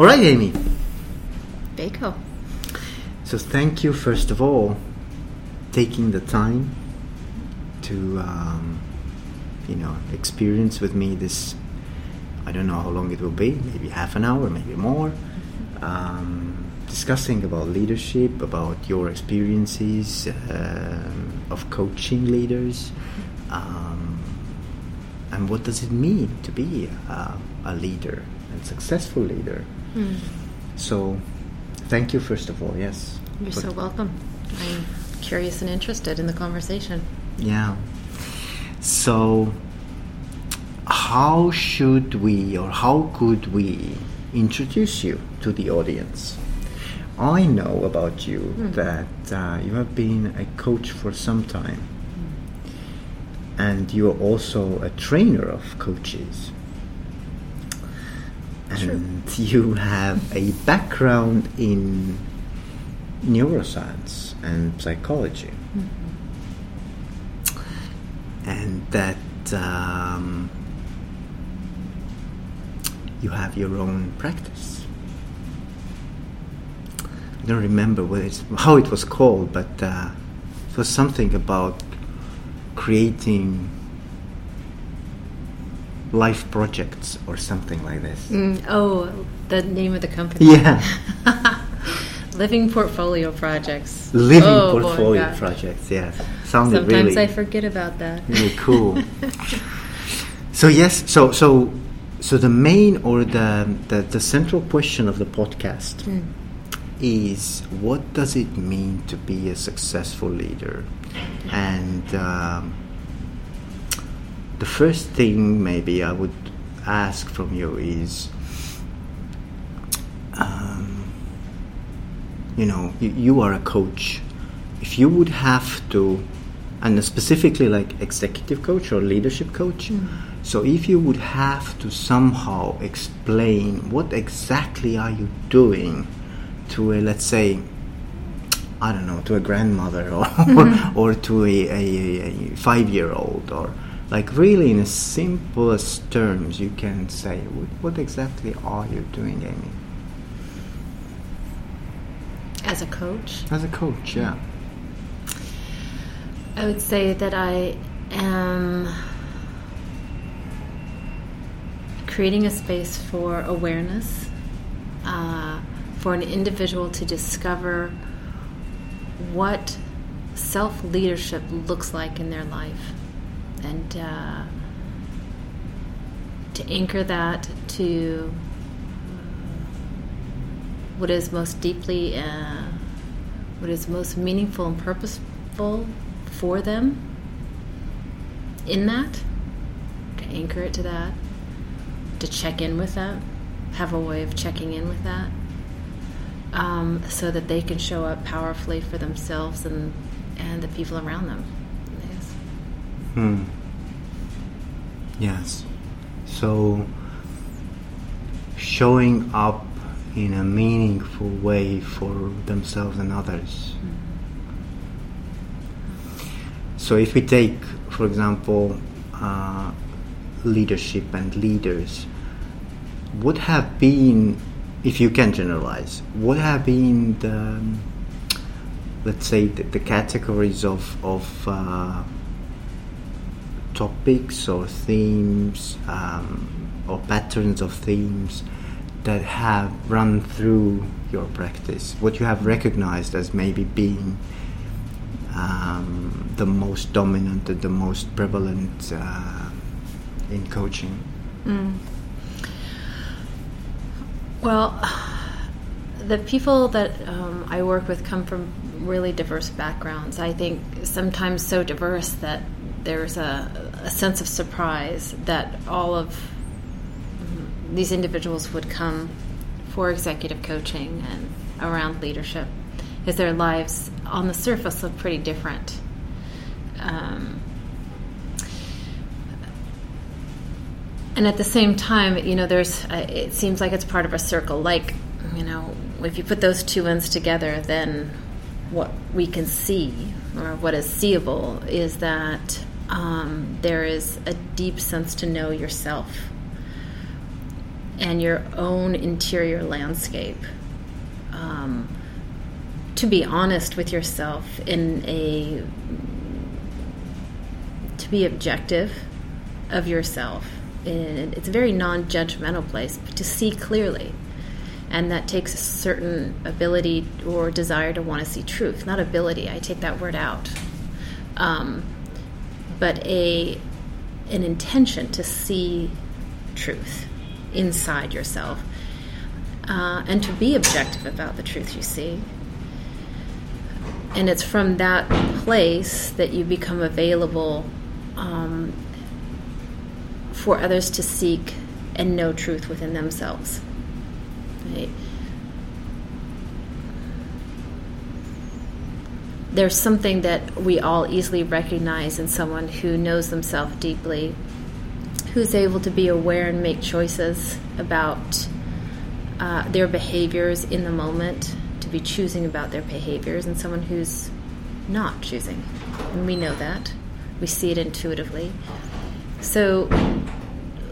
All right, Amy. Baco. So thank you, first of all, taking the time to, um, you know, experience with me this. I don't know how long it will be. Maybe half an hour, maybe more. Um, discussing about leadership, about your experiences um, of coaching leaders, um, and what does it mean to be uh, a leader and successful leader. Mm. So, thank you first of all. Yes, You're so welcome. I'm curious and interested in the conversation. Yeah. So, how should we or how could we introduce you to the audience? I know about you Hmm. that uh, you have been a coach for some time, and you're also a trainer of coaches. And you have a background in neuroscience and psychology. And that um, you have your own practice. I don't remember what it's, how it was called, but uh, it was something about creating life projects or something like this. Mm, oh, the name of the company. Yeah, Living Portfolio Projects. living Oh, portfolio gosh. projects. Yes, sounded Sometimes really I forget about that. really cool. so yes, so so so the main or the the, the central question of the podcast Mm. is what does it mean to be a successful leader, and um, the first thing maybe I would ask from you is. Um, you know, you, you are a coach. If you would have to, and specifically like executive coach or leadership coach, so if you would have to somehow explain what exactly are you doing to a, let's say, I don't know, to a grandmother or, or, to a, a, a five year old, or like really in the simplest terms, you can say, what, what exactly are you doing, Amy? As a coach, As a coach, yeah. I would say that I am creating a space for awareness, uh, for an individual to discover what self leadership looks like in their life, and uh, to anchor that to what is most deeply, uh, what is most meaningful and purposeful for them in that, to anchor it to that, to check in with that, have a way of checking in with that, um, so that they can show up powerfully for themselves and, and the people around them. Yes. Hmm. Yes. So showing up in a meaningful way for themselves and others. So if we take, for example, uh, leadership and leaders, what have been, if you can generalize, what have been the, let's say, the, the categories of, of uh, topics or themes um, or patterns of themes that have run through your practice? What you have recognized as maybe being um, the most dominant and the most prevalent uh, in coaching? Mm. Well, the people that um, I work with come from really diverse backgrounds. I think sometimes so diverse that there's a, a sense of surprise that all of these individuals would come for executive coaching and around leadership, because their lives on the surface look pretty different. Um, and at the same time, you know, there's uh, it seems like it's part of a circle. Like, you know, if you put those two ends together, then what we can see or what is seeable is that um, there is a deep sense to know yourself and your own interior landscape. Um, to be honest with yourself in a to be objective of yourself in it's a very non-judgmental place but to see clearly and that takes a certain ability or desire to want to see truth not ability i take that word out um, but a an intention to see truth inside yourself uh, and to be objective about the truth you see and it's from that place that you become available um, for others to seek and know truth within themselves. Right? There's something that we all easily recognize in someone who knows themselves deeply, who's able to be aware and make choices about uh, their behaviors in the moment, to be choosing about their behaviors, and someone who's not choosing. And we know that. We see it intuitively. So,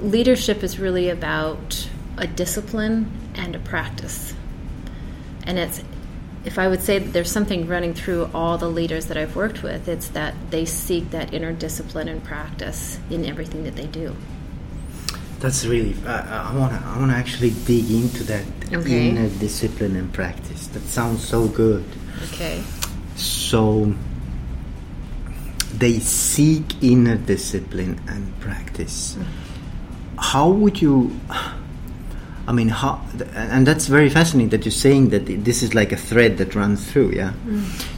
leadership is really about a discipline and a practice. And it's, if I would say that there's something running through all the leaders that I've worked with, it's that they seek that inner discipline and practice in everything that they do. That's really. Uh, I want to. I want to actually dig into that Okay. inner discipline and practice. That sounds so good. Okay. So they seek inner discipline and practice. How would you? I mean, how? And that's very fascinating that you're saying that this is like a thread that runs through. Yeah.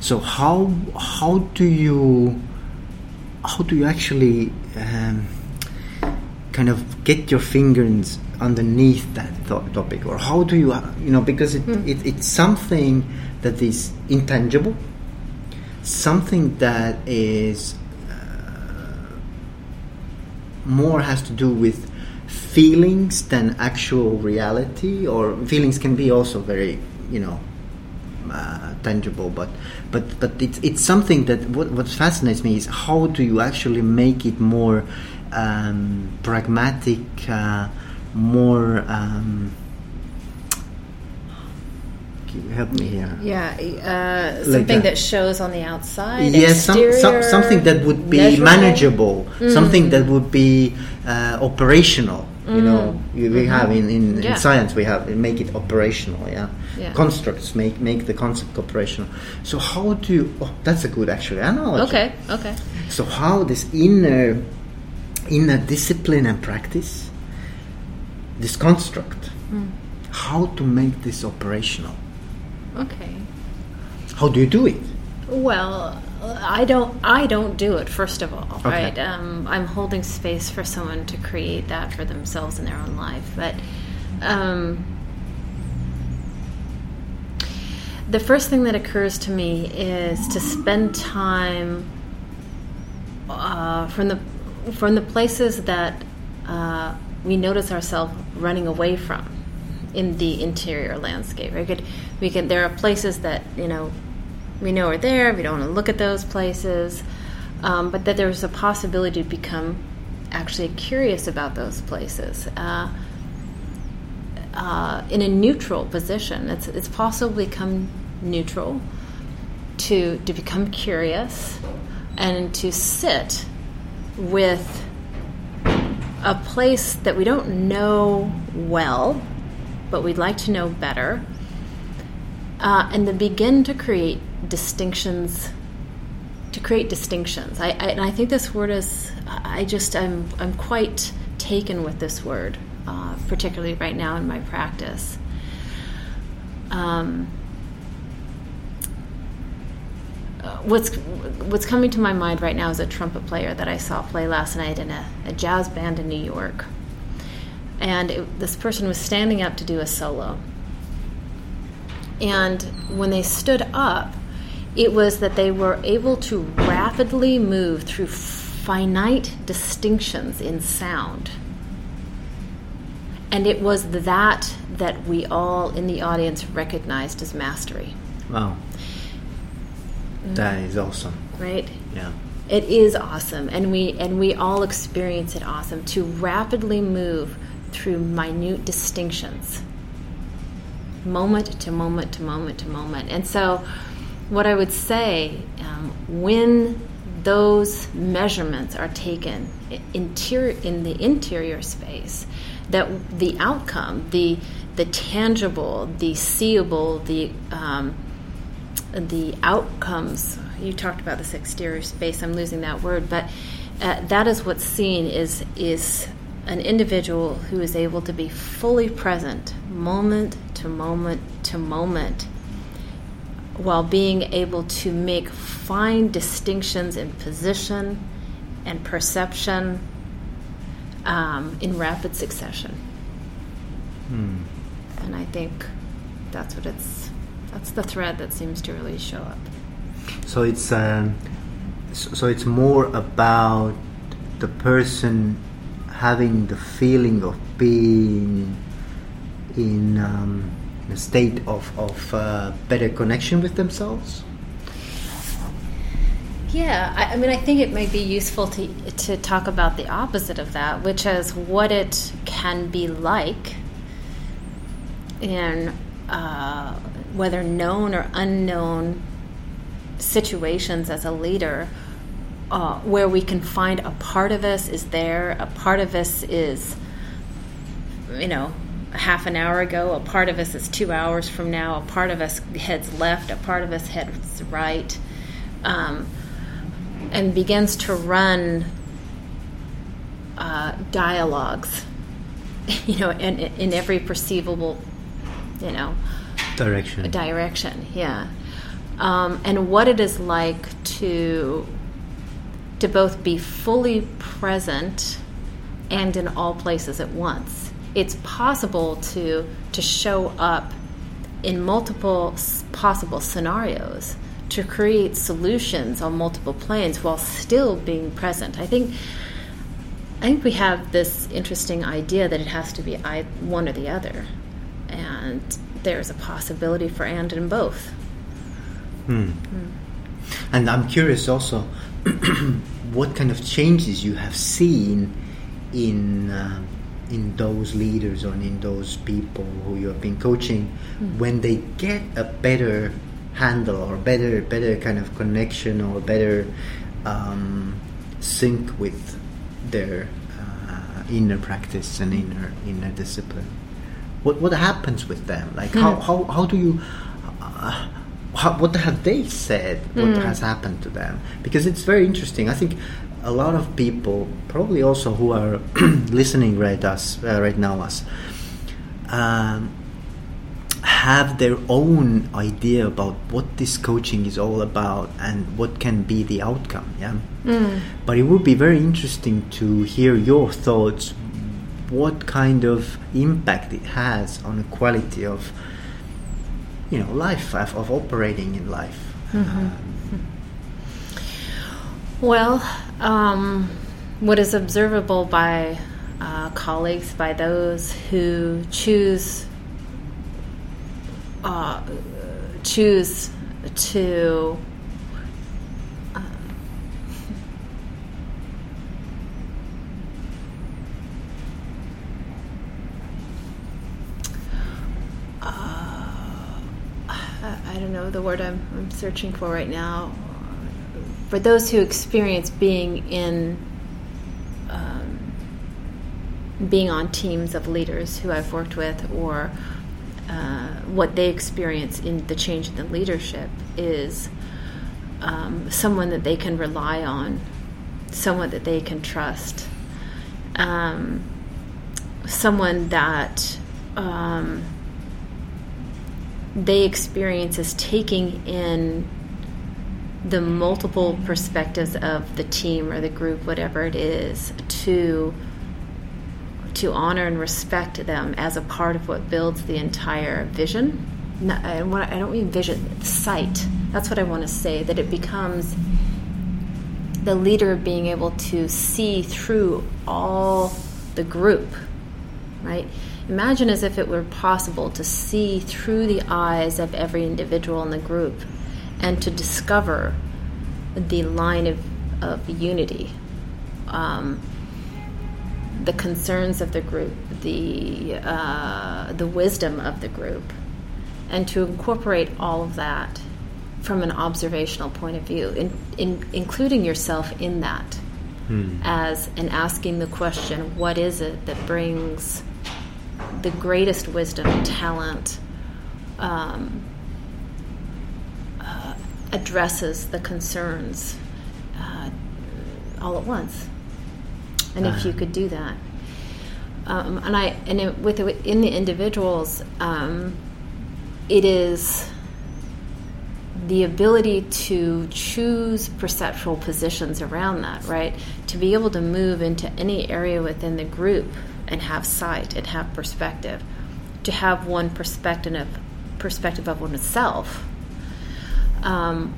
So how how do you how do you actually um, kind of get your fingers underneath that th- topic, or how do you you know because it, it it's something that is intangible something that is uh, more has to do with feelings than actual reality or feelings can be also very you know uh, tangible but but but it's it's something that what, what fascinates me is how do you actually make it more um, pragmatic uh, more um, help me here Yeah, uh, Like something a- that shows on the outside. Yes, some, some, something that would be measurable. manageable, Mm. something that would be uh, operational. You know, we have in, in, Mm-hmm. Yeah. in science we have make it operational. Yeah, Yeah. constructs make make the concept operational. So how do you? Oh, that's a good actually analogy. Okay, okay. So how this inner inner discipline and practice, this construct, Mm. how to make this operational? Okay. How do you do it? Well, I don't. I don't do it. First of all, Okay. right? Um, I'm holding space for someone to create that for themselves in their own life. But um, the first thing that occurs to me is to spend time uh, from the from the places that uh, we notice ourselves running away from in the interior landscape. We could, we could. There are places that you know we know are there. We don't want to look at those places, um, but that there's a possibility to become actually curious about those places. Uh, uh, in a neutral position, it's it's possible to become neutral, to to become curious, and to sit with a place that we don't know well, but we'd like to know better, uh, and then begin to create distinctions. To create distinctions, I, I, and I think this word is. I just I'm I'm quite taken with this word, uh, particularly right now in my practice. Um, what's what's coming to my mind right now is a trumpet player that I saw play last night in a, a jazz band in New York, and it, this person was standing up to do a solo. And when they stood up, it was that they were able to rapidly move through finite distinctions in sound. And it was that that we all in the audience recognized as mastery, Wow, that is awesome. right? Yeah. It is awesome, and we and we all experience it awesome to rapidly move through minute distinctions, moment to moment to moment to moment. And so, what I would say um, when those measurements are taken interior in the interior space, that the outcome, the the tangible, the seeable, the um, the outcomes. You talked about this exterior space. I'm losing that word, but uh, that is what's seen is is an individual who is able to be fully present, moment to moment to moment, while being able to make fine distinctions in position and perception um, in rapid succession. Hmm. And I think that's what it's. That's the thread that seems to really show up. So it's um, so it's more about the person having the feeling of being in, um, a state of, of uh, better connection with themselves? Yeah, I, I, mean, I think it might be useful to, to talk about the opposite of that, which is what it can be like in uh, whether known or unknown situations as a leader uh, where we can find a part of us is there, a part of us is, you know, half an hour ago, a part of us is two hours from now, a part of us heads left, a part of us heads right, um, and begins to run uh, dialogues, you know, in, in every perceivable, you know, direction. Direction, yeah. Um, and what it is like to to both be fully present and in all places at once. It's possible to to show up in multiple possible scenarios to create solutions on multiple planes while still being present. I think I think we have this interesting idea that it has to be one or the other, and there's a possibility for and in both. Hmm. Hmm. And I'm curious also what kind of changes you have seen in uh, in those leaders or in those people who you have been coaching mm. when they get a better handle or better better kind of connection or better um, sync with their uh, inner practice and inner inner discipline what what happens with them like mm. how, how how do you uh, how, what have they said? What mm. has happened to them? Because it's very interesting. I think a lot of people, probably also who are listening right us uh, right now, us um, have their own idea about what this coaching is all about and what can be the outcome. Yeah, mm. but it would be very interesting to hear your thoughts. What kind of impact it has on the quality of you know life of, of operating in life. Mm-hmm. Um, well, um, what is observable by uh, colleagues, by those who choose uh, choose to know the word I'm, I'm searching for right now. For those who experience being in um, being on teams of leaders who I've worked with, or uh, what they experience in the change in the leadership is um, someone that they can rely on, someone that they can trust, um, someone that um, they experience is taking in the multiple perspectives of the team or the group, whatever it is, to to honor and respect them as a part of what builds the entire vision. I don't mean vision, sight. That's what I want to say. That it becomes the leader of being able to see through all the group, right? Imagine as if it were possible to see through the eyes of every individual in the group and to discover the line of, of unity. Um, the concerns of the group, the uh, the wisdom of the group, and to incorporate all of that from an observational point of view, in, in including yourself in that, hmm. as and asking the question, what is it that brings the greatest wisdom, talent, um, uh, addresses the concerns uh, all at once. And uh-huh. if you uh-huh. could do that, um, and I and it, with in the individuals, um, it is the ability to choose perceptual positions around that, right? To be able to move into any area within the group and have sight and have perspective, to have one perspective of, perspective of oneself. Um,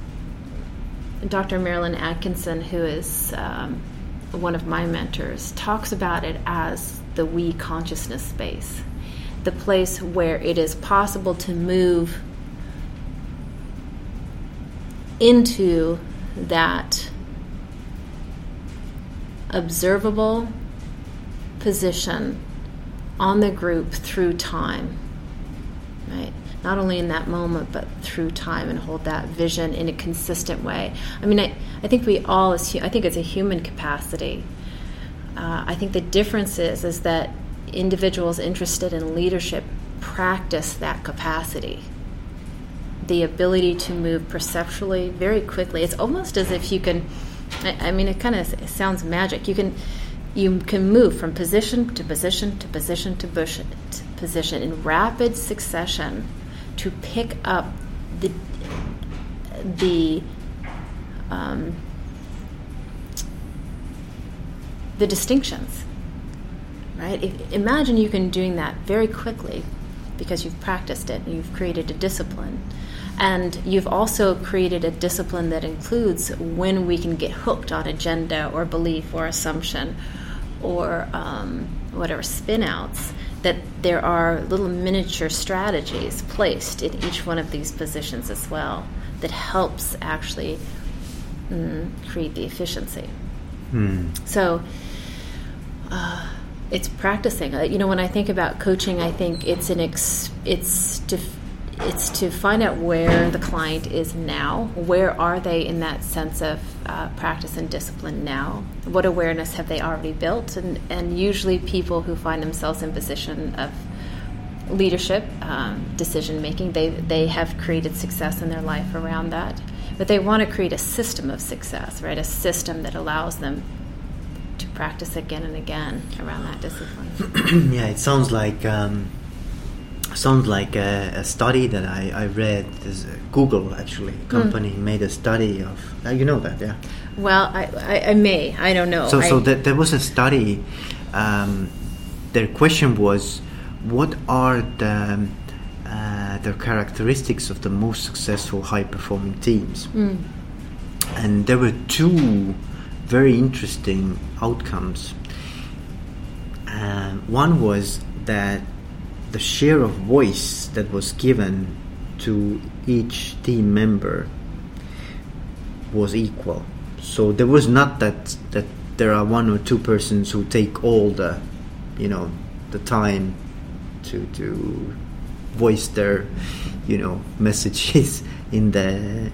Dr. Marilyn Atkinson, who is um, one of my mentors, talks about it as the we consciousness space, the place where it is possible to move into that observable position on the group through time, right? Not only in that moment, but through time and hold that vision in a consistent way. I mean, I, I think we all, I think it's a human capacity. Uh, I think the difference is, is that individuals interested in leadership practice that capacity the ability to move perceptually very quickly. It's almost as if you can. I, I mean, it kind of sounds magic. You can you can move from position to position to position to position in rapid succession to pick up the the um, the distinctions right? If, imagine you can doing that very quickly because you've practiced it and you've created a discipline. And you've also created a discipline that includes when we can get hooked on agenda or belief or assumption or um, whatever spinouts, that there are little miniature strategies placed in each one of these positions as well that helps actually mm, create the efficiency. Hmm. So, uh, it's practicing. Uh, you know, when I think about coaching, I think it's an ex- it's to it's to find out where the client is now. Where are they in that sense of uh, practice and discipline now? What awareness have they already built? And, and usually, people who find themselves in position of leadership, um, decision making, they, they have created success in their life around that. But they want to create a system of success, right? A system that allows them to practice again and again around that discipline. yeah, it sounds like. Um sounds like a, a, study that I, I read. Google actually a company mm. made a study of. Uh, you know that, yeah. Well, I, I, I may. I don't know. So so th- there was a study. Um, their question was, what are the uh, the characteristics of the most successful high performing teams? Mm. And there were two very interesting outcomes. Uh, one was that the share of voice that was given to each team member was equal. So there was not that that there are one or two persons who take all the, you know, the time to to voice their, you know, messages in the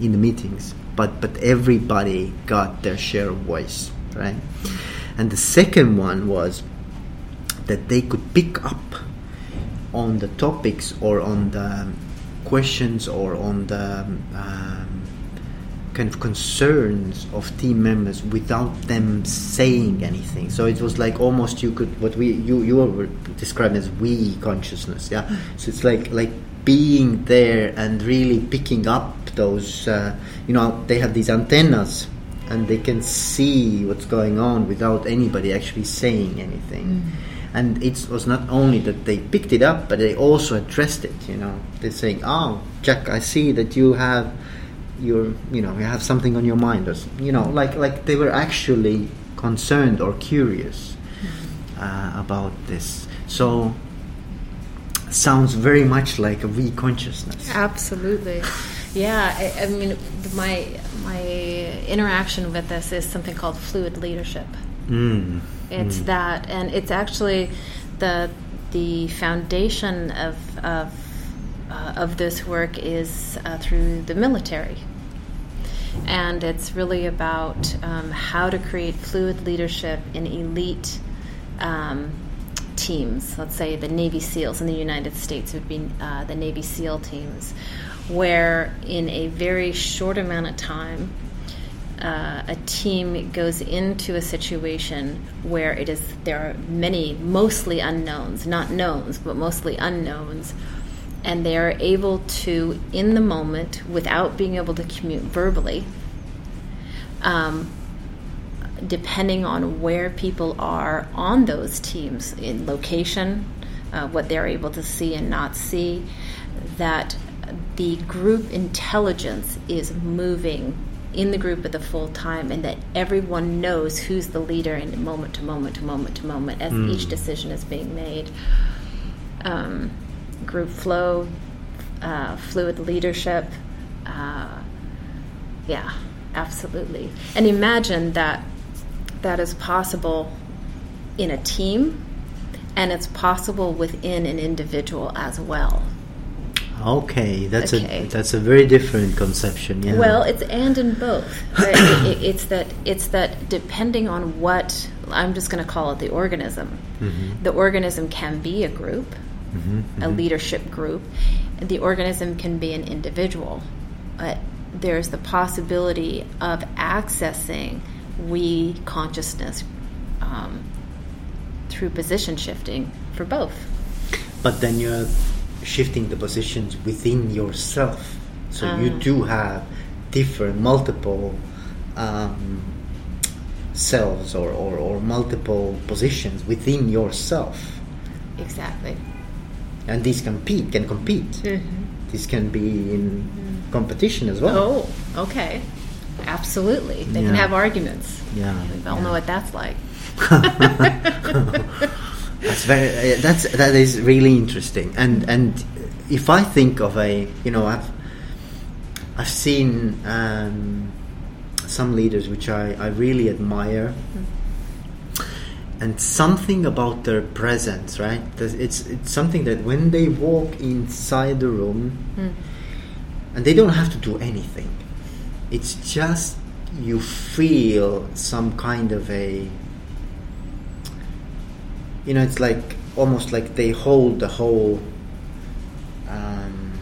in the meetings. But but everybody got their share of voice, right? And the second one was that they could pick up on the topics or on the questions or on the um, kind of concerns of team members without them saying anything. So it was like almost you could what we you you were describing as we consciousness. Yeah. Mm-hmm. So it's like like being there and really picking up those. Uh, you know, they have these antennas and they can see what's going on without anybody actually saying anything. Mm and it was not only that they picked it up, but they also addressed it. You know, they're saying, "Oh, Jack, I see that you have your, you know, you have something on your mind," or you know, like like they were actually concerned or curious uh, about this. So sounds very much like a we consciousness. Absolutely. Yeah, I, I, mean, my my interaction with this is something called fluid leadership. Mm It's Mm. that, and it's actually the the foundation of of uh, of this work is uh, through the military, and it's really about um, how to create fluid leadership in elite. Um, teams, let's say the Navy SEALs in the United States would be uh, the Navy SEAL teams, where in a very short amount of time, uh, a team goes into a situation where it is there are many mostly unknowns, not knowns, but mostly unknowns, and they are able to, in the moment, without being able to commute verbally, um, depending on where people are on those teams in location, uh, what they're able to see and not see, that the group intelligence is moving in the group at the full time and that everyone knows who's the leader in moment to moment to moment to moment as each decision is being made. Um, group flow, uh, fluid leadership. Uh, yeah, absolutely. And imagine that that is possible in a team and it's possible within an individual as well. Okay, that's Okay. a that's a very different conception. Yeah. Well, it's and in both. But it, it, it's that it's that depending on what I'm just going to call it the organism. Mm-hmm. The organism can be a group, a leadership group. The organism can be an individual. But there's the possibility of accessing we consciousness um, through position shifting for both. but then you're shifting the positions within yourself, so you Ah. do have different, multiple um, selves or, or, or multiple positions within yourself, Exactly. and these compete can compete. Mm-hmm. This can be in competition as well. Oh, okay. Absolutely. They can have arguments. Yeah, We all yeah. know what that's like. That's very. Uh, that's that is really interesting. And and if I think of a, you know, I've I've seen um, some leaders which I I really admire, and something about their presence, right? It's it's something that when they walk inside the room, and they don't have to do anything. It's just you feel some kind of a you know, it's like almost like they hold the whole um,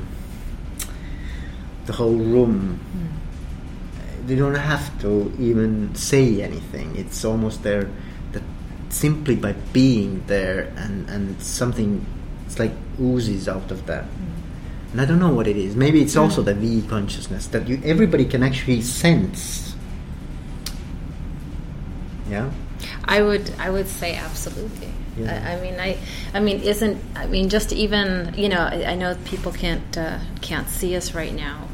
the whole room. Hmm. They don't have to even say anything. It's almost there that simply by being there and and something it's like oozes out of them. Hmm. And I don't know what it is. Maybe it's also hmm. the we consciousness that you everybody can actually sense. Yeah. I would I would say absolutely. Yeah. I, I mean I I mean isn't I mean just even you know I, I know people can't uh, can't see us right now,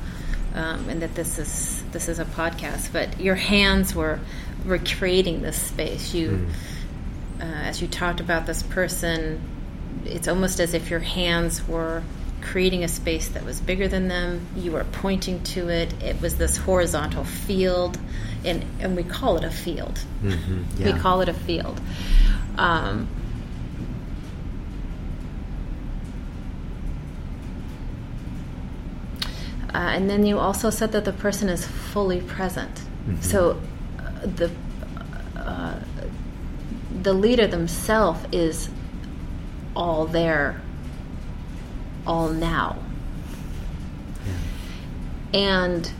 um, and that this is this is a podcast, but your hands were were creating this space. You uh, as you talked about this person, it's almost as if your hands were creating a space that was bigger than them. You were pointing to it. It was this horizontal field, and and we call it a field. Mm-hmm. We call it a field. Um, and then you also said that the person is fully present. So uh, the uh, the leader themselves is all there, all now, and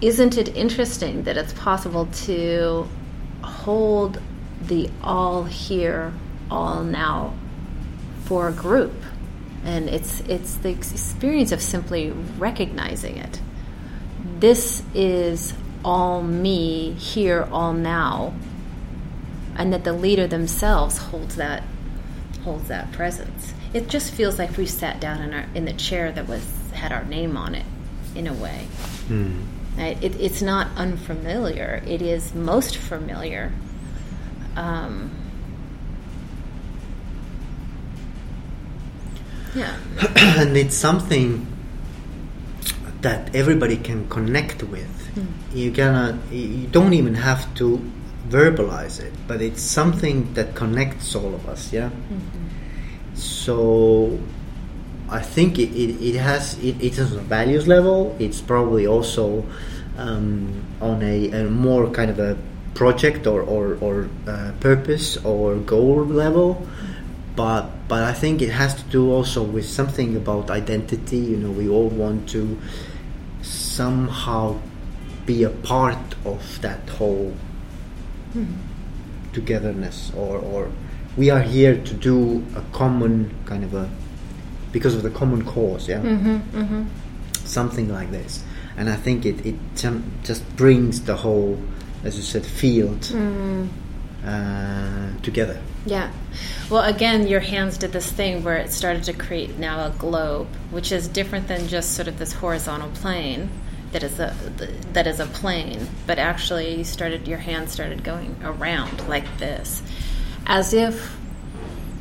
isn't it interesting that it's possible to hold the all here, all now for a group? And it's it's the experience of simply recognizing it. This is all me here, all now, and that the leader themselves holds that holds that presence. It just feels like we sat down in our in the chair that was had our name on it, in a way. Mm. It, it's not unfamiliar. It is most familiar. Um, yeah. and it's something that everybody can connect with. You cannot, you don't even have to verbalize it, but it's something that connects all of us. Yeah. So I think it, it, it has it, it is on a values level. It's probably also um, on a, a more kind of a project or or, or uh, purpose or goal level. But but I think it has to do also with something about identity. You know, we all want to somehow be a part of that whole togetherness or, or we are here to do a common kind of a because of the common cause yeah? Mm-hmm, mm-hmm. Something like this. And i think it, it just brings the whole as you said field mm. uh, together Yeah. Well, again, your hands did this thing where it started to create now a globe, which is different than just sort of this horizontal plane that is a that is a plane, but actually, you started your hands started going around like this, as if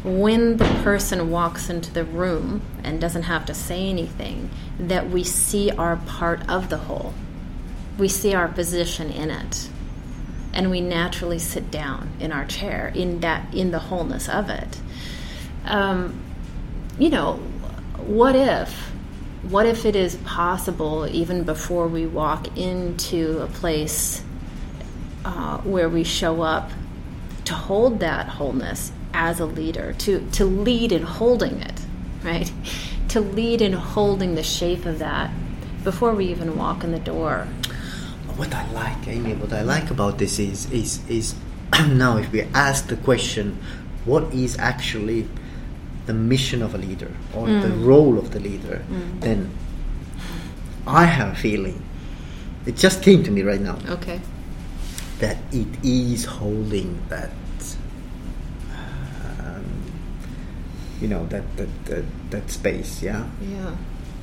when the person walks into the room and doesn't have to say anything, that we see our part of the whole, we see our position in it and we naturally sit down in our chair in that in the wholeness of it. Um, you know what if what if it is possible even before we walk into a place uh, where we show up to hold that wholeness as a leader to to lead in holding it right? To lead in holding the shape of that before we even walk in the door what I like, Amy, what I like about this is is is now if we ask the question, what is actually the mission of a leader or the role of the leader, then I have a feeling. It just came to me right now okay that it is holding that. Um, you know that, that that that space, yeah. yeah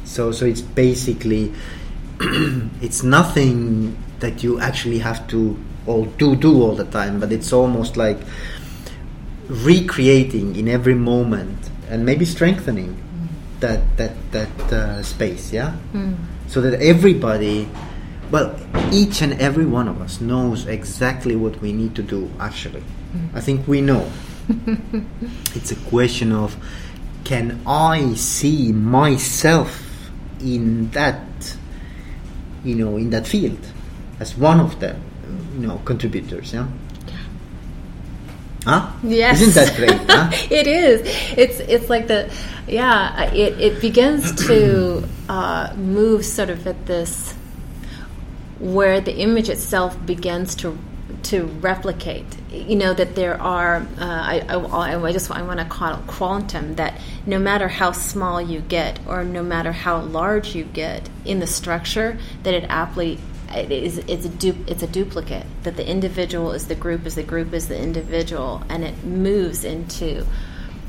So so it's basically it's nothing that you actually have to all do do all the time, but it's almost like recreating in every moment and maybe strengthening that that that uh, space, yeah. So that everybody, well, each and every one of us knows exactly what we need to do. Actually, I think we know. it's a question of can I see myself in that you know in that field as one of the you know contributors yeah huh Yes. isn't that great huh it is. It's it's like the yeah. It it begins to uh, move sort of at this where the image itself begins to to replicate. You know that there are. Uh, I, I I just I want to call it quantum. That no matter how small you get, or no matter how large you get in the structure, that it aptly it is it's a du- it's a duplicate that the individual is the group is the group is the individual and it moves into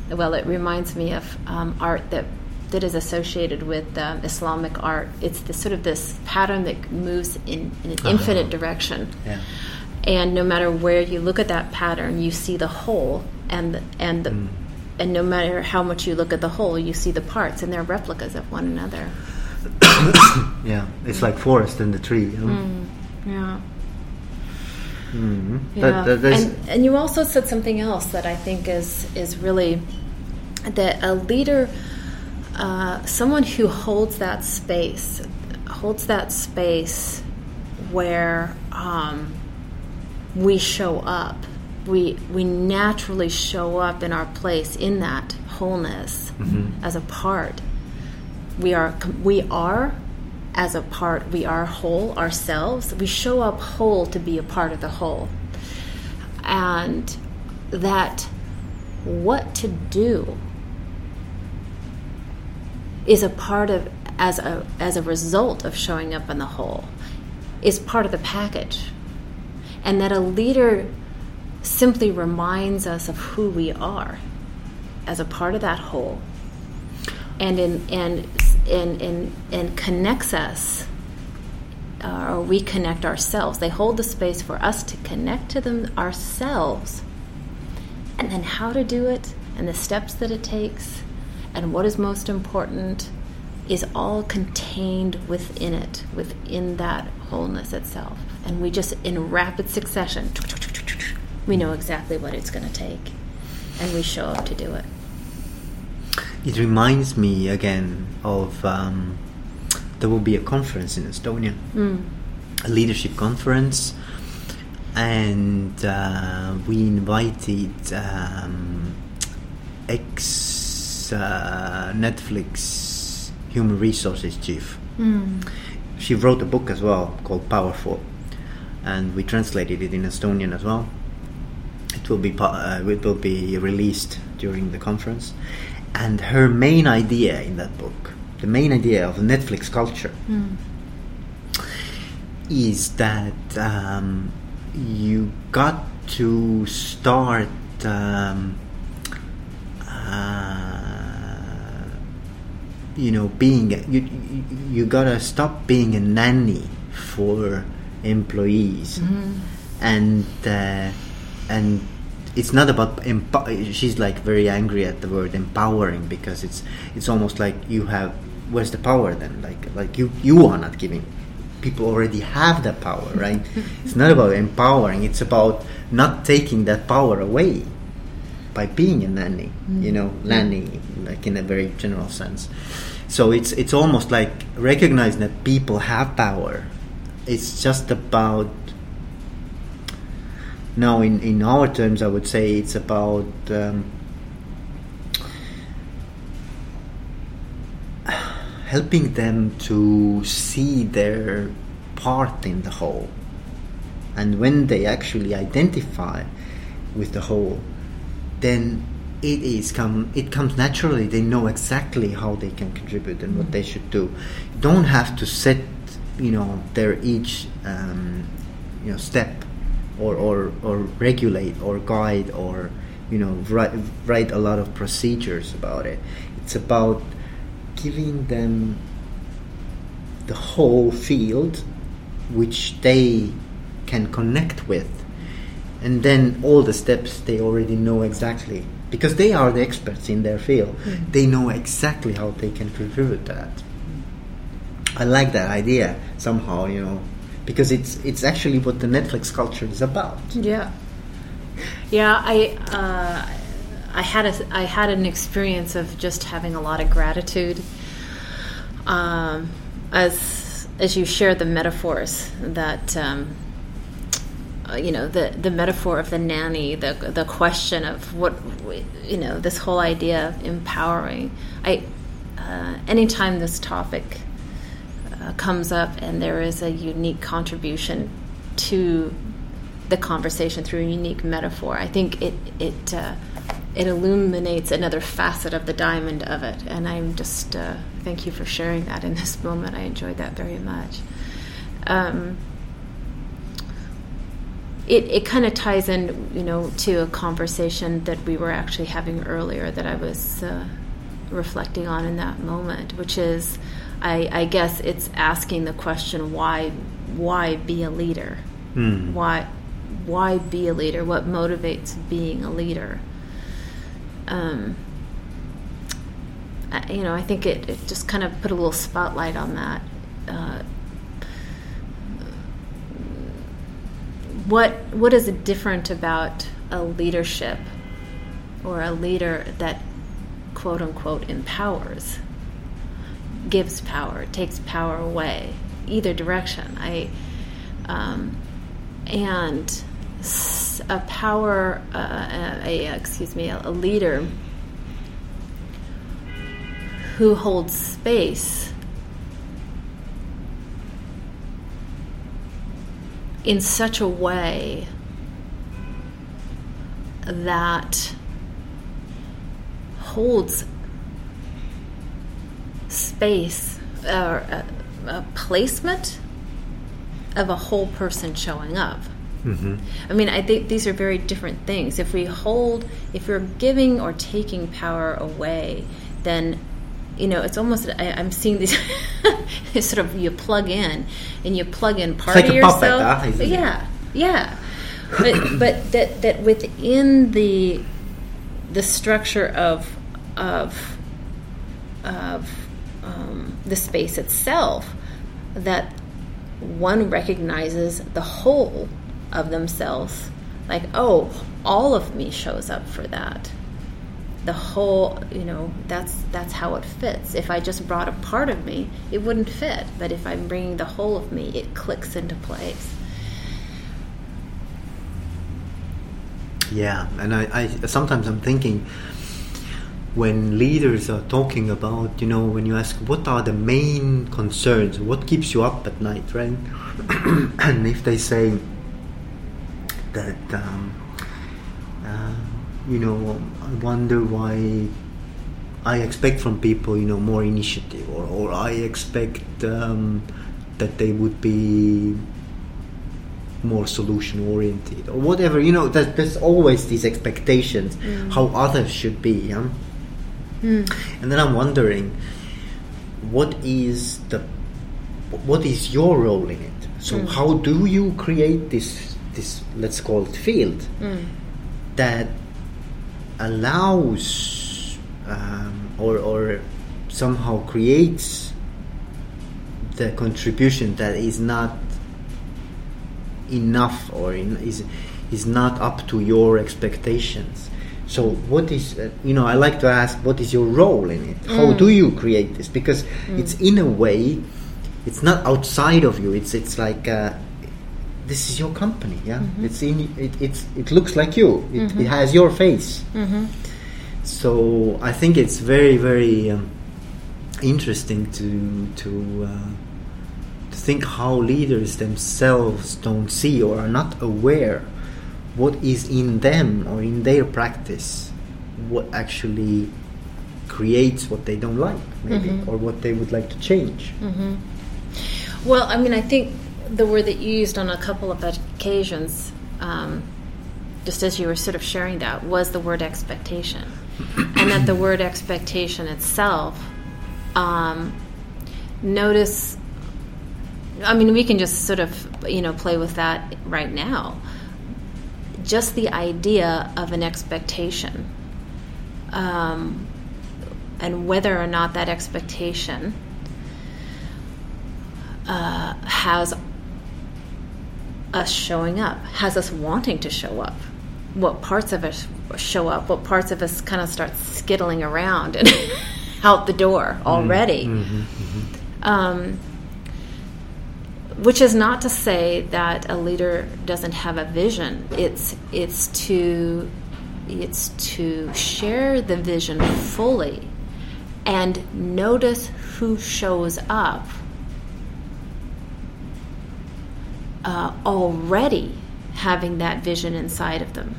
well it reminds me of um, art that that is associated with um, Islamic art it's the sort of this pattern that moves in, in an infinite direction yeah and no matter where you look at that pattern you see the whole and the, and the and no matter how much you look at the whole you see the parts and they're replicas of one another yeah it's like forest and the tree know? yeah Mhm. Yeah. That- that- and, and you also said something else that I think is is really that a leader, uh, someone who holds that space, holds that space where um, we show up. We we naturally show up in our place in that wholeness mm-hmm. as a part. We are we are as a part. We are whole ourselves. We show up whole to be a part of the whole, and that what to do is a part of as a as a result of showing up in the whole is part of the package and that a leader simply reminds us of who we are as a part of that whole and in and and and, and connects us uh, or we connect ourselves they hold the space for us to connect to them ourselves and then how to do it and the steps that it takes and what is most important is all contained within it, within that wholeness itself. And we just, in rapid succession, we know exactly what it's going to take. And we show up to do it. It reminds me again of um, there will be a conference in Estonia, Mm. a leadership conference, and uh, we invited um, ex uh, Netflix human resources chief. Mm. She wrote a book as well called Powerful, and we translated it in Estonian as well. It will be uh, it will be released during the conference, and her main idea in that book, the main idea of Netflix culture, Mm. is that um, you got to start. Um, uh, you know, being you, you you gotta stop being a nanny for employees, Mhm. and uh, and it's not about empo- she's like very angry at the word empowering because it's it's almost like you have where's the power then? Like like you you are not giving people already have that power right? It's not about empowering it's about not taking that power away by being a nanny you know nanny like in a very general sense. So it's it's almost like recognizing that people have power it's just about now in in our terms i would say it's about um, helping them to see their part in the whole. And when they actually identify with the whole then it is come it comes naturally. They know exactly how they can contribute and what they should do. You don't have to set you know their each um, you know step or, or or regulate or guide or you know write, write a lot of procedures about it. It's about giving them the whole field which they can connect with. And then all the steps they already know exactly because they are the experts in their field. They know exactly how they can contribute that i like that idea somehow you know because it's it's actually what the netflix culture is about Yeah. Yeah, I uh, I had a I had an experience of just having a lot of gratitude. Um, as as you shared the metaphors that um, uh, you know the the metaphor of the nanny, the the question of what you know this whole idea of empowering. I uh, anytime this topic uh, comes up and there is a unique contribution to the conversation through a unique metaphor. I think it it uh, it illuminates another facet of the diamond of it, and I'm just uh, thank you for sharing that in this moment. I enjoyed that very much. Um, it it kind of ties in, you know, to a conversation that we were actually having earlier that I was uh, reflecting on in that moment, which is, I, I guess it's asking the question why why be a leader? Hmm. why why be a leader? What motivates being a leader? Um, I, you know i think it, it just kind of put a little spotlight on that. Uh, what what is different about a leadership or a leader that quote unquote empowers gives power takes power away either direction. I um, and a power, uh, a, a excuse me, a, a leader who holds space in such a way that holds space or a, a placement of a whole person showing up. hmm I mean, I think these are very different things. If we hold, if we're giving or taking power away, then you know it's almost. I, I'm seeing these it's sort of you plug in and you plug in part like of puppet, yourself. huh, isn't yeah, yeah. But but that that within the the structure of of of um, the space itself that one recognizes the whole of themselves. Like oh all of me shows up for that. The whole you know that's that's how it fits. If i just brought a part of me it wouldn't fit. But if i'm bringing the whole of me it clicks into place. Yeah and i, I sometimes i'm thinking when leaders are talking about you know when you ask what are the main concerns what keeps you up at night right and if they say that um, uh, you know I wonder why I expect from people you know more initiative or, or I expect um, that they would be more solution oriented or whatever you know that there's always these expectations mm. how others should be yeah? Mm. and then I'm wondering what is the what is your role in it so mm. how do you create this this let's call it field mm. that allows um, or or somehow creates the contribution that is not enough or in, is is not up to your expectations so what is uh, you know i like to ask what is your role in it mm. how do you create this because mm. it's in a way it's not outside of you it's it's like uh, this is your company yeah mm-hmm. it's in it, it's it looks like you it, mm-hmm. it has your face mm-hmm. so i think it's very very um, interesting to to uh, to think how leaders themselves don't see or are not aware what is in them or in their practice what actually creates what they don't like maybe mm-hmm. or what they would like to change mm-hmm. well i mean i think the word that you used on a couple of occasions, um, just as you were sort of sharing that, was the word expectation. and that the word expectation itself, um, notice, I mean, we can just sort of, you know, play with that right now. Just the idea of an expectation um, and whether or not that expectation uh, has us showing up, has us wanting to show up. What parts of us show up, what parts of us kind of start skittling around and out the door mm-hmm. already. Mm-hmm, mm-hmm. Um, which is not to say that a leader doesn't have a vision. It's it's to it's to share the vision fully and notice who shows up uh, already having that vision inside of them,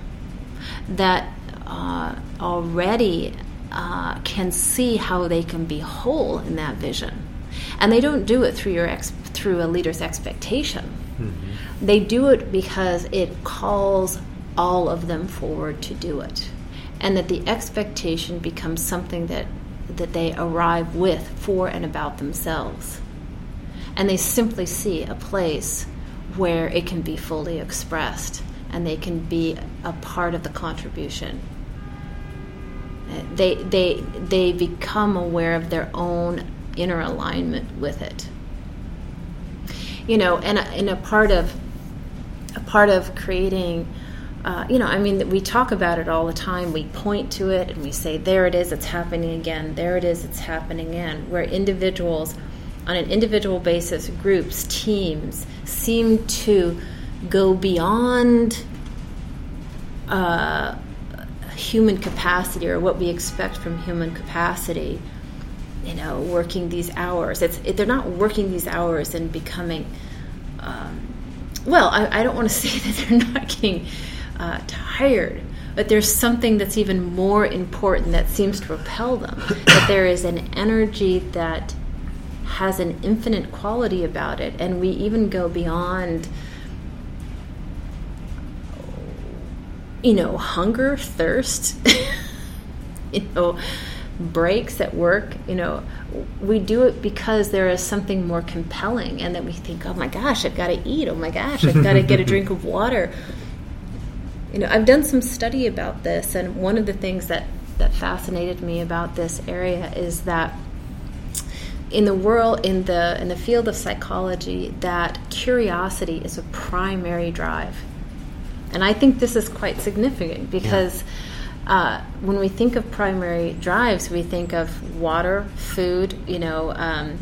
that uh, already uh, can see how they can be whole in that vision, and they don't do it through your ex- through a leader's expectation. Mm-hmm. They do it because it calls all of them forward to do it, and that the expectation becomes something that that they arrive with for and about themselves, and they simply see a place where it can be fully expressed and they can be a part of the contribution. They, they, they become aware of their own inner alignment with it. You know, and and a part of a part of creating, uh, you know, I mean, we talk about it all the time. We point to it and we say, "There it is, it's happening again. There it is, it's happening again." Where individuals on an individual basis, groups, teams seem to go beyond uh, human capacity or what we expect from human capacity. You know, working these hours. It's it, they're not working these hours and becoming. Um, well, I, I, don't want to say that they're not getting uh, tired, but there's something that's even more important that seems to repel them. that there is an energy that has an infinite quality about it, and we even go beyond. You know, hunger, thirst, you know, breaks at work, you know, we do it because there is something more compelling and that we think, oh my gosh, I've got to eat. Oh my gosh, I've got to get a drink of water. You know, I've done some study about this, and one of the things that, that fascinated me about this area is that in the world in the in the field of psychology that curiosity is a primary drive and i think this is quite significant because uh, when we think of primary drives we think of water food you know um,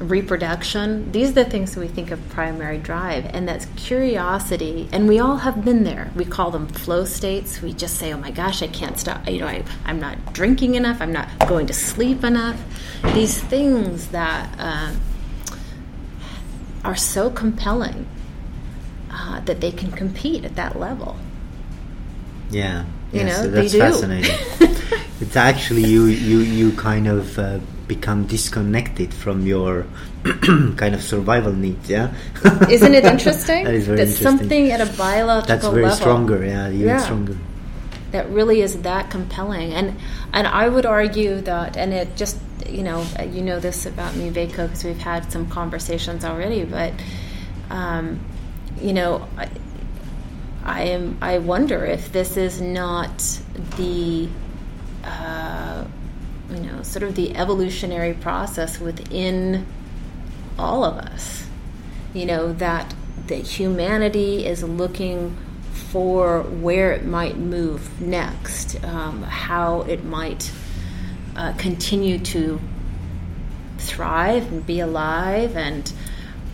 reproduction. These are the things that we think of primary drive and that's curiosity and we all have been there. We call them flow states. We just say oh my gosh i can't stop you know I, i'm not drinking enough. I'm not going to sleep enough. These things that uh, are so compelling uh, that they can compete at that level. Yeah, You yes, know, that's they do. fascinating. it's actually you you you kind of uh, become disconnected from your kind of survival needs. Yeah, isn't it interesting that is very that interesting. something at a biological that's very level stronger. Yeah, even Yeah. stronger. that really is that compelling and and I would argue that and it just you know you know this about me Vaco because we've had some conversations already but um, you know I, am I wonder if this is not the uh, you know sort of the evolutionary process within all of us. You know that that humanity is looking for where it might move next um, how it might uh, continue to thrive and be alive and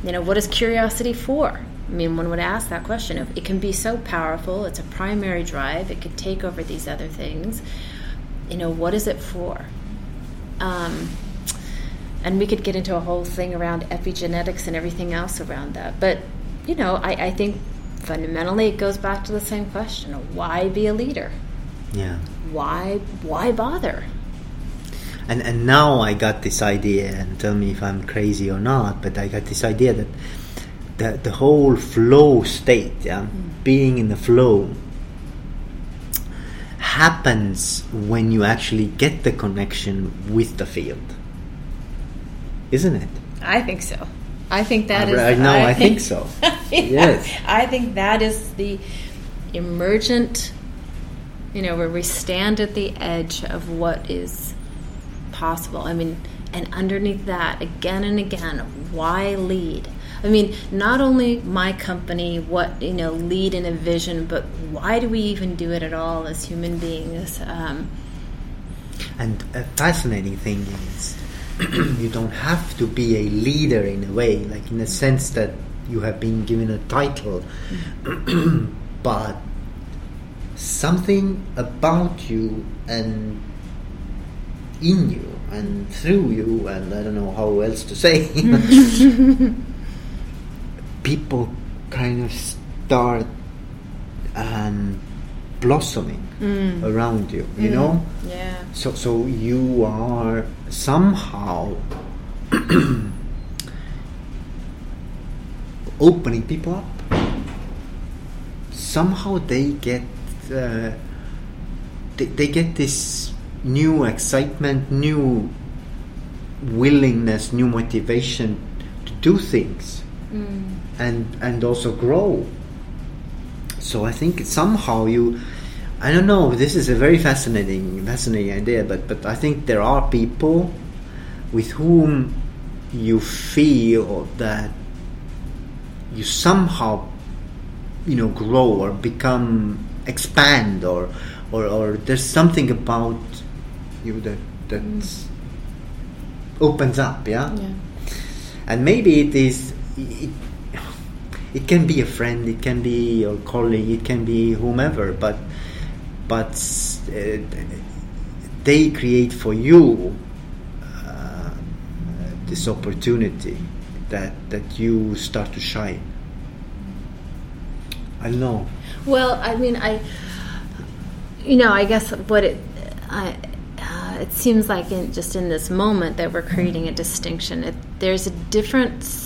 you know what is curiosity for i mean one would ask that question it can be so powerful it's a primary drive it could take over these other things you know what is it for um, and we could get into a whole thing around epigenetics and everything else around that but you know i, I think fundamentally it goes back to the same question why be a leader Yeah. why why bother And and now I got this idea, and tell me if I'm crazy or not. But I got this idea that the the whole flow state, yeah, hmm. being in the flow, happens when you actually get the connection with the field, isn't it? I think so. I think that I- is. I know, I think so. Yes. I think that is the emergent. You know, where we stand at the edge of what is possible. I mean, and underneath that, again and again, why lead? I mean, not only my company, what you know, lead in a vision, but why do we even do it at all as human beings? Um, And a fascinating thing is, you don't have to be a leader in a way, like in the sense that you have been given a title, but something about you and in you and through you, and I don't know how else to say. people kind of start um, blossoming around you, you know. yeah. So, so you are somehow opening people up. Somehow they get uh, they, they get this new excitement, new willingness, new motivation to do things and and also grow. So I think somehow you, I don't know. This is a very fascinating, fascinating idea. But but I think there are people with whom you feel that you somehow, you know, grow or become expand or or or there's something about you that that mm. opens up. Yeah Yeah. and maybe it is it, it can be a friend it can be your colleague it can be whomever but but uh, they create for you uh, this opportunity that that you start to shine i know Well, I mean, I, you know, I guess what it, I, uh, it seems like in just in this moment that we're creating a distinction. It, there's a difference,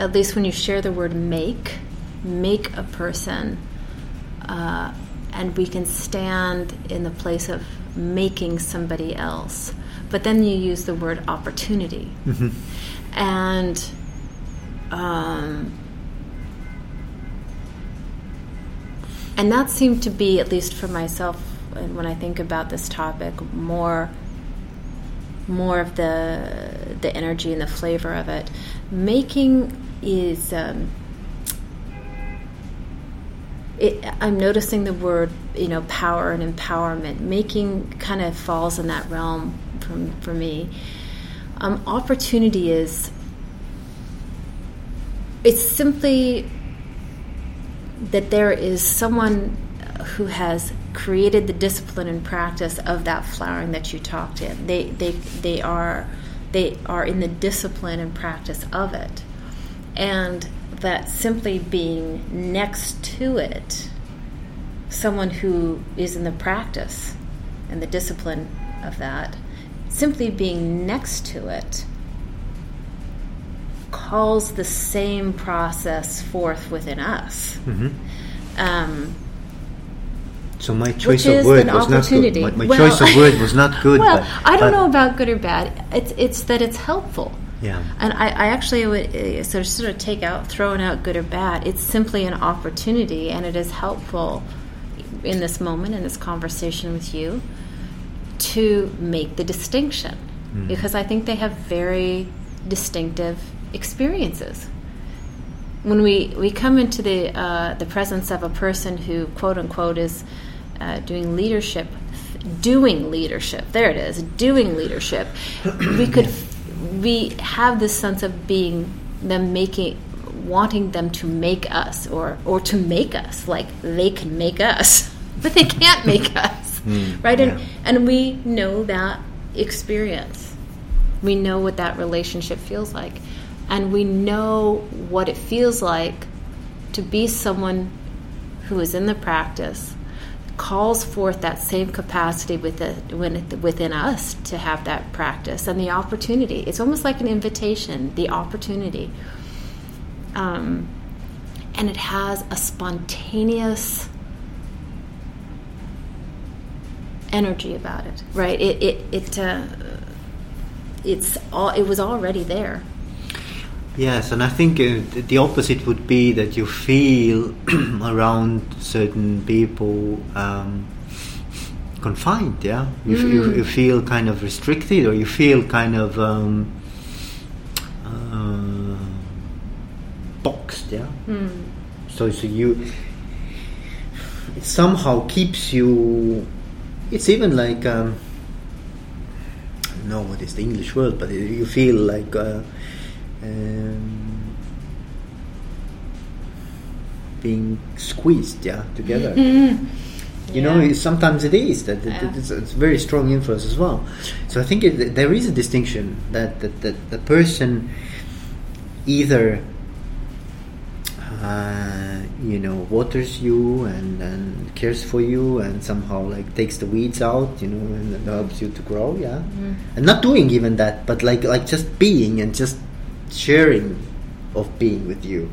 at least when you share the word "make," make a person, uh, and we can stand in the place of making somebody else. But then you use the word opportunity, and. Um, and that seemed to be at least for myself and when i think about this topic more more of the the energy and the flavor of it. Making is um, it, I'm noticing the word you know power and empowerment. Making kind of falls in that realm from for me. Um, opportunity is it's simply that there is someone who has created the discipline and practice of that flowering that you talked in. They they they are they are in the discipline and practice of it. And that simply being next to it, someone who is in the practice and the discipline of that, simply being next to it calls the same process forth within us. Mm-hmm. Um, So my choice of word was not good. My, my Well- choice of word was not good. well, but, I don't but- know about good or bad. It's it's that it's helpful. Yeah. And I, I actually would uh, sort of sort of take out throwing out good or bad. It's simply an opportunity, and it is helpful in this moment in this conversation with you to make the distinction Mm. because I think they have very distinctive experiences. When we, we come into the uh, the presence of a person who quote unquote is uh, doing leadership, doing leadership. There it is, doing leadership. we could we have this sense of being them making wanting them to make us or or to make us like they can make us but they can't make us Mm, right? And and we know that experience. We know what that relationship feels like. And we know what it feels like to be someone who is in the practice calls forth that same capacity within, within us to have that practice and the opportunity. It's almost like an invitation, the opportunity. Um, and it has a spontaneous energy about it, right? It, it, it, uh, it's all, it was already there. Yes, and I think uh, the opposite would be that you feel around certain people um, confined. Yeah, you, f- you, you feel kind of restricted, or you feel kind of um, uh, boxed. Yeah. So, so you it somehow keeps you. It's even like um, I don't know what is the English word, but you feel like. Uh, um, being squeezed, yeah, together. You know, Yeah. it- sometimes it is that Yeah. it's, it's very strong influence as well. So I think it, there is a distinction that that, that the person either uh, you know waters you and, and cares for you and somehow like takes the weeds out you know and, and helps you to grow yeah and not doing even that but like like just being and just sharing of being with you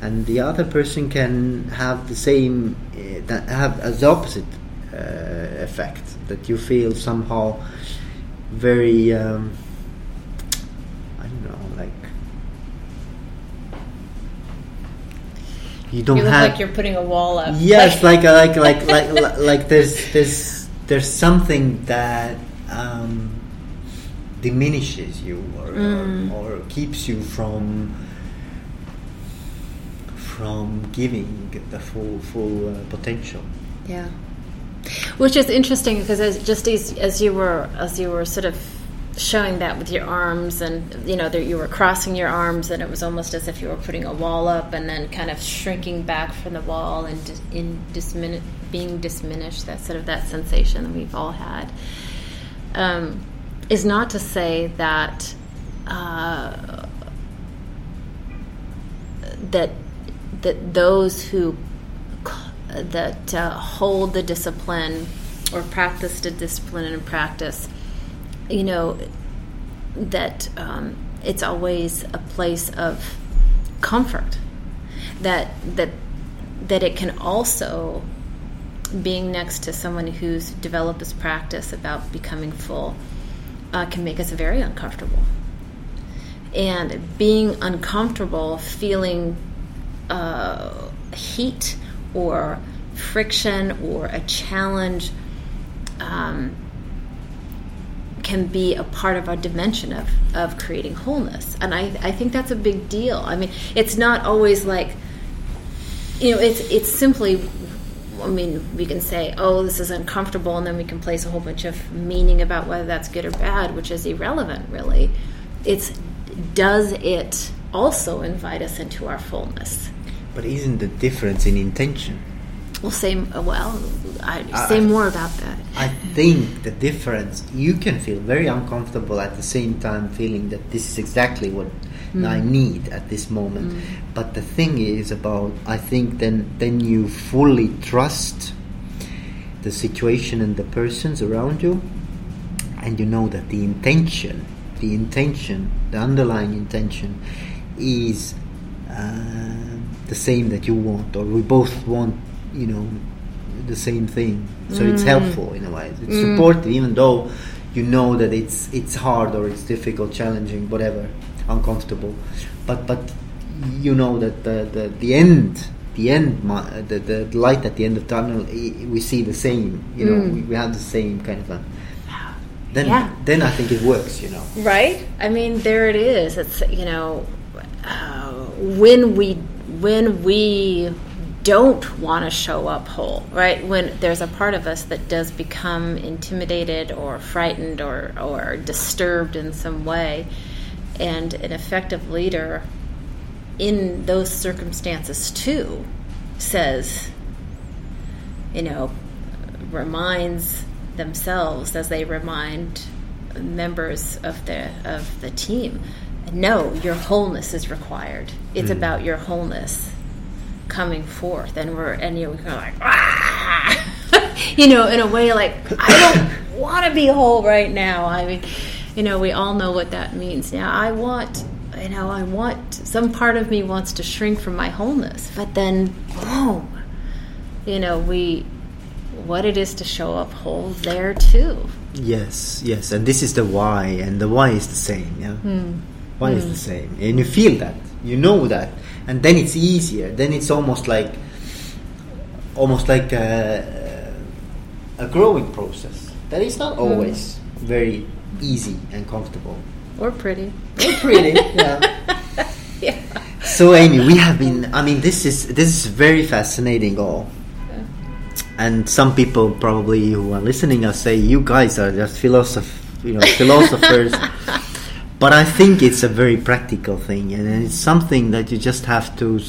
and the other person can have the same uh, that have as opposite uh, effect that you feel somehow very um, I don't know like you don't You look have like you're putting a wall up. Yes, like like like like like, like there's there's there's something that um, diminishes you or, Mm. or or keeps you from from giving the full full uh, potential. Yeah, which is interesting because as, just as, as you were as you were sort of showing that with your arms and you know that you were crossing your arms and it was almost as if you were putting a wall up and then kind of shrinking back from the wall and dis- in dismin- being diminished that sort of that sensation that we've all had um, is not to say that uh, that that those who that uh, hold the discipline or practice the discipline and practice, you know, that um, it's always a place of comfort. That that that it can also being next to someone who's developed this practice about becoming full uh, can make us very uncomfortable. And being uncomfortable, feeling uh, heat or friction or a challenge um, can be a part of our dimension of, of creating wholeness. And I, I think that's a big deal. I mean, it's not always like, you know, it's, it's simply, I mean, we can say, oh, this is uncomfortable, and then we can place a whole bunch of meaning about whether that's good or bad, which is irrelevant, really. It's, does it also invite us into our fullness? But isn't the difference in intention? Well, say uh, well. I, say I, more about that. I think the difference you can feel very uncomfortable at the same time feeling that this is exactly what mm. I need at this moment. Mm. But the thing is about I think then then you fully trust the situation and the persons around you, and you know that the intention, the intention, the underlying intention, is. Uh, the same that you want, or we both want you know the same thing. So mm. it's helpful in a way. It's mm. supportive, even though you know that it's it's hard or it's difficult, challenging, whatever, uncomfortable. But but you know that the the, the end. The end, the, the light at the end of the tunnel, we see the same. You know, mm. we, we have the same kind of a then yeah. then I think it works, you know. Right? I mean, there it is. It's you know, uh, when we when we don't want to show up whole, right? When there's a part of us that does become intimidated or frightened or, or disturbed in some way, and an effective leader in those circumstances too says, you know, reminds themselves as they remind members of the of the team no your wholeness is required it's mm. about your wholeness coming forth and we're and you know, we're like ah! you know in a way like i don't want to be whole right now i mean you know we all know what that means now i want you know i want some part of me wants to shrink from my wholeness but then boom you know we what it is to show up whole there too yes yes and this is the why and the why is the same yeah mm. why mm. is the same and you feel that you know that and then it's easier then it's almost like almost like a, a growing process that is not mm-hmm. always mm. very easy and comfortable. Or pretty. Or pretty yeah. Yeah. So amy we have been i mean this is this is very fascinating all. And some people probably who are listening are say you guys are just philosoph- you know philosophers. But I think it's a very practical thing, and it's something that you just have to,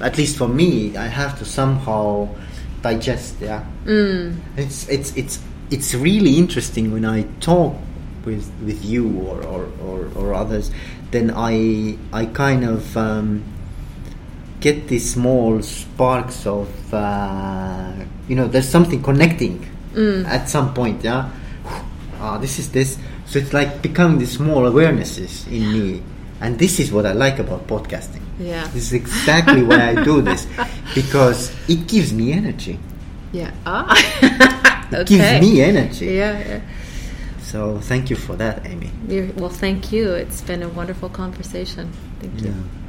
at least for me, I have to somehow digest. Yeah, mm. it's it's it's it's really interesting when I talk with with you or or, or, or others. Then I I kind of um, get these small sparks of uh, you know there's something connecting mm. at some point. Yeah, ah, this is this so it's like becoming these small awarenesses in me. And this is what I like about podcasting. Yeah. This is exactly why I do this. Because it gives me energy. Yeah. Ah. it okay. gives me energy. Yeah, yeah. So thank you for that, Amy. You're, well, thank you. It's been a wonderful conversation. Thank you. Yeah.